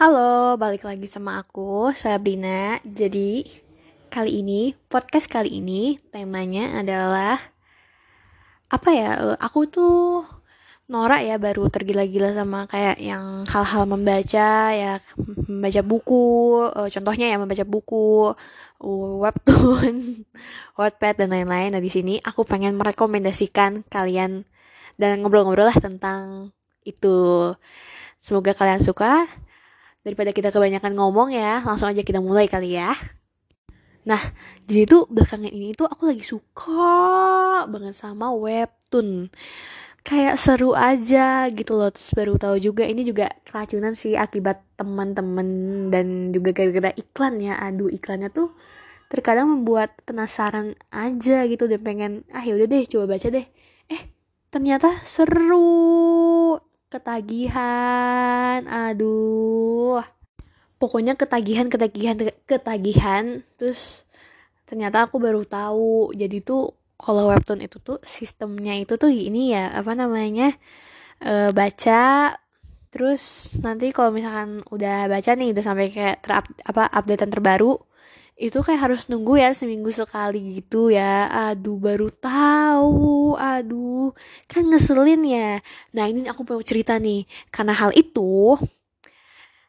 Halo, balik lagi sama aku, Sabrina. Jadi, kali ini, podcast kali ini, temanya adalah apa ya? Aku tuh norak ya baru tergila-gila sama kayak yang hal-hal membaca ya, membaca buku. eh, Contohnya ya membaca buku, webtoon, Wattpad dan lain-lain. Nah, di sini aku pengen merekomendasikan kalian dan ngobrol-ngobrol lah tentang itu. Semoga kalian suka daripada kita kebanyakan ngomong ya, langsung aja kita mulai kali ya. Nah, jadi tuh belakangan ini tuh aku lagi suka banget sama webtoon. Kayak seru aja gitu loh. Terus baru tahu juga ini juga keracunan sih akibat teman-teman dan juga gara-gara iklan ya. Aduh, iklannya tuh terkadang membuat penasaran aja gitu dan pengen ah yaudah deh coba baca deh. Eh, ternyata seru ketagihan. Aduh. Pokoknya ketagihan ketagihan ketagihan. Terus ternyata aku baru tahu. Jadi tuh kalau webtoon itu tuh sistemnya itu tuh ini ya apa namanya e, baca. Terus nanti kalau misalkan udah baca nih udah sampai kayak ter apa updatean terbaru itu kayak harus nunggu ya seminggu sekali gitu ya. Aduh baru tahu. Aduh kan ngeselin ya. Nah ini aku mau cerita nih. Karena hal itu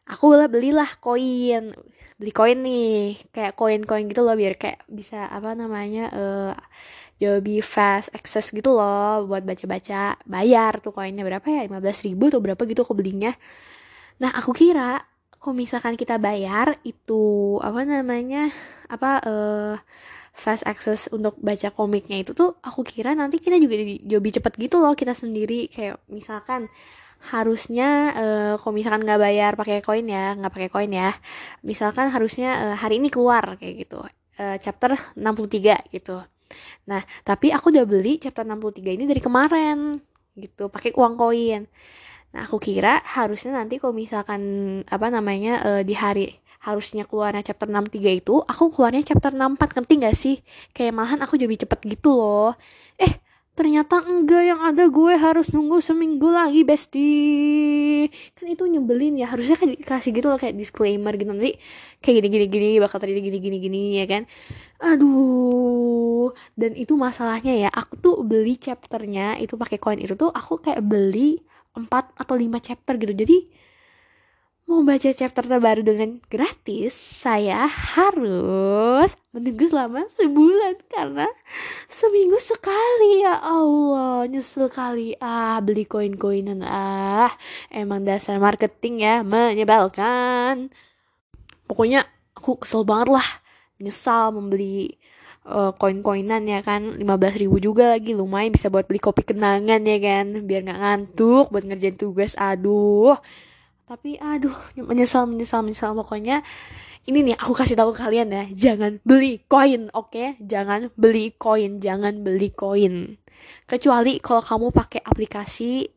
aku lah belilah koin. Beli koin nih. Kayak koin-koin gitu loh biar kayak bisa apa namanya uh, lebih fast access gitu loh. Buat baca-baca bayar tuh koinnya berapa ya? 15 ribu atau berapa gitu aku belinya. Nah aku kira kalau misalkan kita bayar itu apa namanya apa uh, fast access untuk baca komiknya itu tuh aku kira nanti kita juga jadi lebih cepet gitu loh kita sendiri. Kayak misalkan harusnya uh, kalau misalkan nggak bayar pakai koin ya nggak pakai koin ya misalkan harusnya uh, hari ini keluar kayak gitu. Uh, chapter 63 gitu. Nah tapi aku udah beli chapter 63 ini dari kemarin gitu pakai uang koin nah aku kira harusnya nanti kalau misalkan apa namanya uh, di hari harusnya keluarnya chapter 63 itu aku keluarnya chapter 64 ngerti gak sih? Kayak malahan aku jadi cepet gitu loh. Eh ternyata enggak yang ada gue harus nunggu seminggu lagi bestie. Kan itu nyebelin ya. Harusnya kan dikasih gitu loh kayak disclaimer gitu. Nanti kayak gini gini gini bakal terjadi gini gini gini ya kan? Aduh. Dan itu masalahnya ya aku tuh beli chapternya itu pakai koin itu tuh aku kayak beli 4 atau 5 chapter gitu. Jadi mau baca chapter terbaru dengan gratis, saya harus menunggu selama sebulan karena seminggu sekali. Ya Allah nyesel kali. Ah beli koin-koinan. Ah emang dasar marketing ya menyebalkan. Pokoknya aku kesel banget lah. Nyesal membeli uh, koin-koinan ya kan 15 ribu juga lagi lumayan bisa buat beli kopi kenangan ya kan biar nggak ngantuk buat ngerjain tugas aduh tapi aduh menyesal menyesal menyesal pokoknya ini nih aku kasih tahu kalian ya jangan beli koin oke okay? jangan beli koin jangan beli koin kecuali kalau kamu pakai aplikasi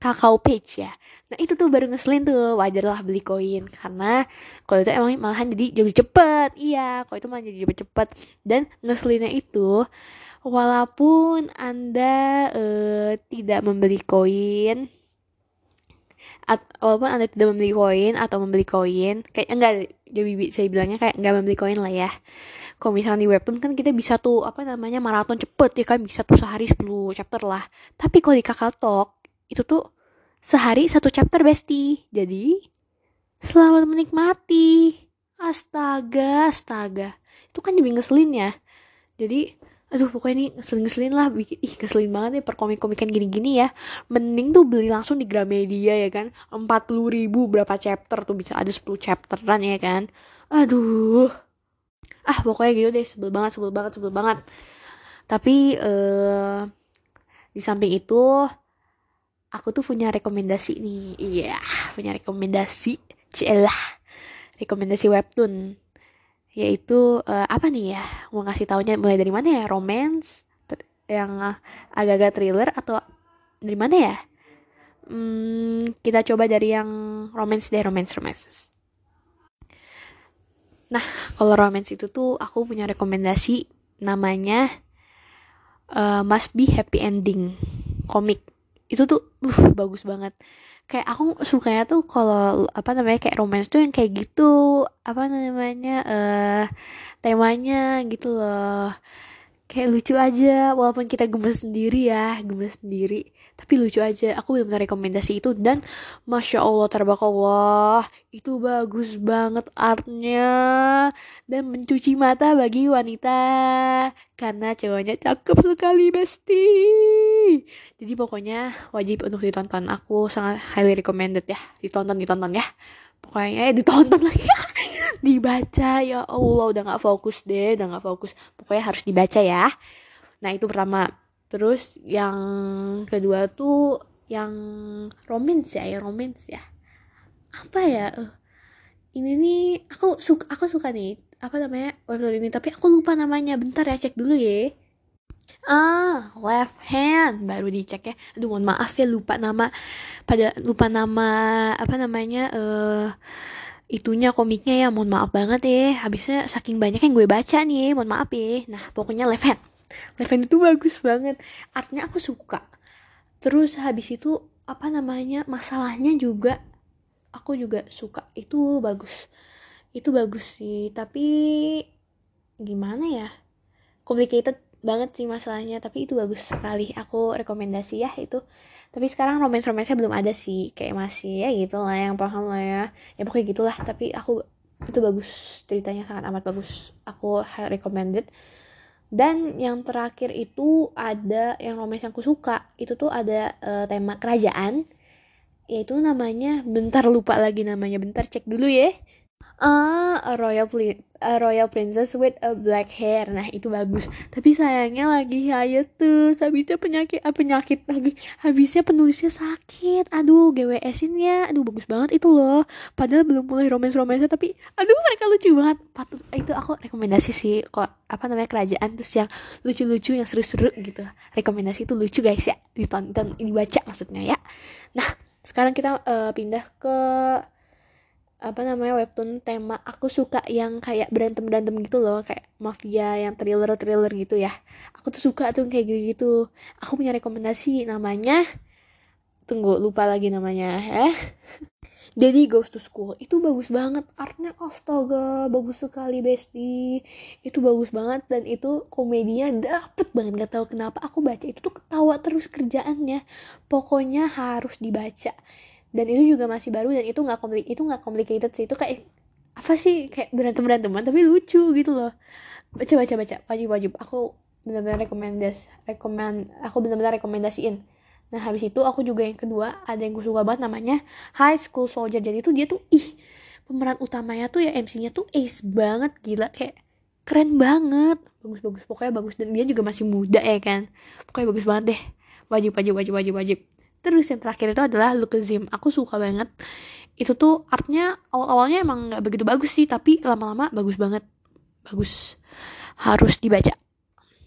kakao page ya. Nah itu tuh baru ngeselin tuh. Wajar lah beli koin. Karena kalau itu emang malahan jadi jadi cepet. Iya kalau itu malah jadi cepet cepet. Dan ngeselinnya itu walaupun anda uh, tidak membeli koin at, walaupun anda tidak membeli koin atau membeli koin kayak enggak jadi saya bilangnya kayak enggak membeli koin lah ya. Kalau misalnya di webtoon kan kita bisa tuh apa namanya maraton cepet ya kan. Bisa tuh sehari 10 chapter lah. Tapi kalau di kakak talk itu tuh sehari satu chapter besti jadi selamat menikmati. Astaga astaga. Itu kan jadi ngeselin ya. Jadi aduh pokoknya ini ngeselin-ngeselin lah. Bikin ih ngeselin banget nih perkomik-komikan gini-gini ya. Mending tuh beli langsung di Gramedia ya kan. 40 ribu berapa chapter tuh bisa. Ada 10 chapteran ya kan. Aduh. Ah pokoknya gitu deh. Sebel banget sebel banget sebel banget. Tapi uh, di samping itu aku tuh punya rekomendasi nih. Iya punya rekomendasi. Celah rekomendasi webtoon. Yaitu uh, apa nih ya? Mau ngasih taunya mulai dari mana ya? Romance yang agak-agak thriller atau dari mana ya? Hmm, kita coba dari yang romance deh romance romance. Nah kalau romance itu tuh aku punya rekomendasi namanya uh, must be happy ending komik itu tuh uh, bagus banget. Kayak aku sukanya tuh kalau apa namanya kayak romance tuh yang kayak gitu. Apa namanya eh uh, temanya gitu loh. Kayak lucu aja walaupun kita gemes sendiri ya gemes sendiri. Tapi lucu aja aku belum rekomendasi itu. Dan masya allah Allah itu bagus banget artnya. Dan mencuci mata bagi wanita. Karena cowoknya cakep sekali besti jadi pokoknya wajib untuk ditonton. Aku sangat highly recommended ya. Ditonton ditonton ya. Pokoknya eh, ditonton lagi. Dibaca ya Allah. Udah nggak fokus deh udah nggak fokus. Pokoknya harus dibaca ya. Nah itu pertama. Terus yang kedua tuh yang romance ya ya romance ya. Apa ya? Uh, ini nih aku suka aku suka nih. Apa namanya? Website ini. Tapi aku lupa namanya. Bentar ya cek dulu ya Ah, left hand. Baru dicek ya. Aduh, mohon maaf ya lupa nama. Pada lupa nama apa namanya eh uh, itunya komiknya ya. Mohon maaf banget ya. Habisnya saking banyak yang gue baca nih mohon maaf ya. Nah pokoknya left hand. Left hand itu bagus banget. Artnya aku suka. Terus habis itu apa namanya masalahnya juga aku juga suka. Itu bagus. Itu bagus sih. Tapi gimana ya? Complicated banget sih masalahnya tapi itu bagus sekali. Aku rekomendasi ya itu. Tapi sekarang romance romance belum ada sih. Kayak masih ya gitu lah yang paham lah ya. Ya pokoknya gitulah tapi aku itu bagus. Ceritanya sangat amat bagus. Aku recommended. Dan yang terakhir itu ada yang romance yang aku suka. Itu tuh ada uh, tema kerajaan. Yaitu namanya bentar lupa lagi namanya. Bentar cek dulu ya ah a royal a royal princess with a black hair. Nah itu bagus. Tapi sayangnya lagi tuh habisnya penyakit ah, penyakit lagi. Habisnya penulisnya sakit. Aduh GWS ini ya aduh bagus banget itu loh. Padahal belum mulai romance romance tapi aduh mereka lucu banget. Patut itu aku rekomendasi sih. Kok apa namanya kerajaan terus yang lucu-lucu yang seru-seru gitu. Rekomendasi itu lucu guys ya. Ditonton dibaca maksudnya ya. Nah sekarang kita uh, pindah ke apa namanya webtoon tema aku suka yang kayak berantem berantem gitu loh kayak mafia yang thriller thriller gitu ya. Aku tuh suka tuh kayak gitu gitu aku punya rekomendasi namanya tunggu lupa lagi namanya eh. Daddy Goes to School itu bagus banget. Artnya astaga bagus sekali besti itu bagus banget dan itu komedinya dapet banget gak tahu kenapa. Aku baca itu tuh ketawa terus kerjaannya. Pokoknya harus dibaca dan itu juga masih baru dan itu nggak komplik itu nggak complicated sih. Itu kayak apa sih? Kayak berantem beranteman tapi lucu gitu loh. Baca baca baca. Wajib wajib. Aku benar-benar rekomendas rekomend aku benar-benar rekomendasiin. Nah habis itu aku juga yang kedua ada yang gue suka banget namanya High School Soldier. Jadi itu dia tuh ih pemeran utamanya tuh ya MC-nya tuh ace banget gila. Kayak keren banget. Bagus bagus. Pokoknya bagus. Dan dia juga masih muda ya kan? Pokoknya bagus banget deh. Wajib wajib wajib wajib wajib terus yang terakhir itu adalah Lukezim aku suka banget. Itu tuh artnya awal-awalnya emang nggak begitu bagus sih tapi lama-lama bagus banget. Bagus. Harus dibaca.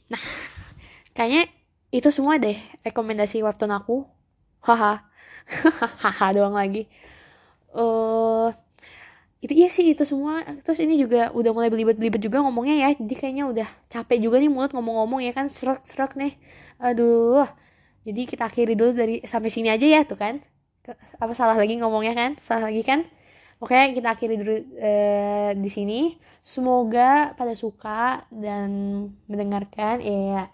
Nah kayaknya itu semua deh rekomendasi webtoon aku. Haha. Haha doang lagi. Eh uh, itu iya sih itu semua. Terus ini juga udah mulai belibet-belibet juga ngomongnya ya. Jadi kayaknya udah capek juga nih mulut ngomong-ngomong ya kan. Serak-serak nih. Aduh jadi kita akhiri dulu dari sampai sini aja ya tuh kan. Apa salah lagi ngomongnya kan? Salah lagi kan? Oke kita akhiri dulu uh, di sini. Semoga pada suka dan mendengarkan. Ya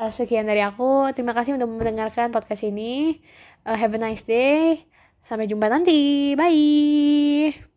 uh, sekian dari aku. Terima kasih udah mendengarkan podcast ini. Uh, have a nice day. Sampai jumpa nanti. Bye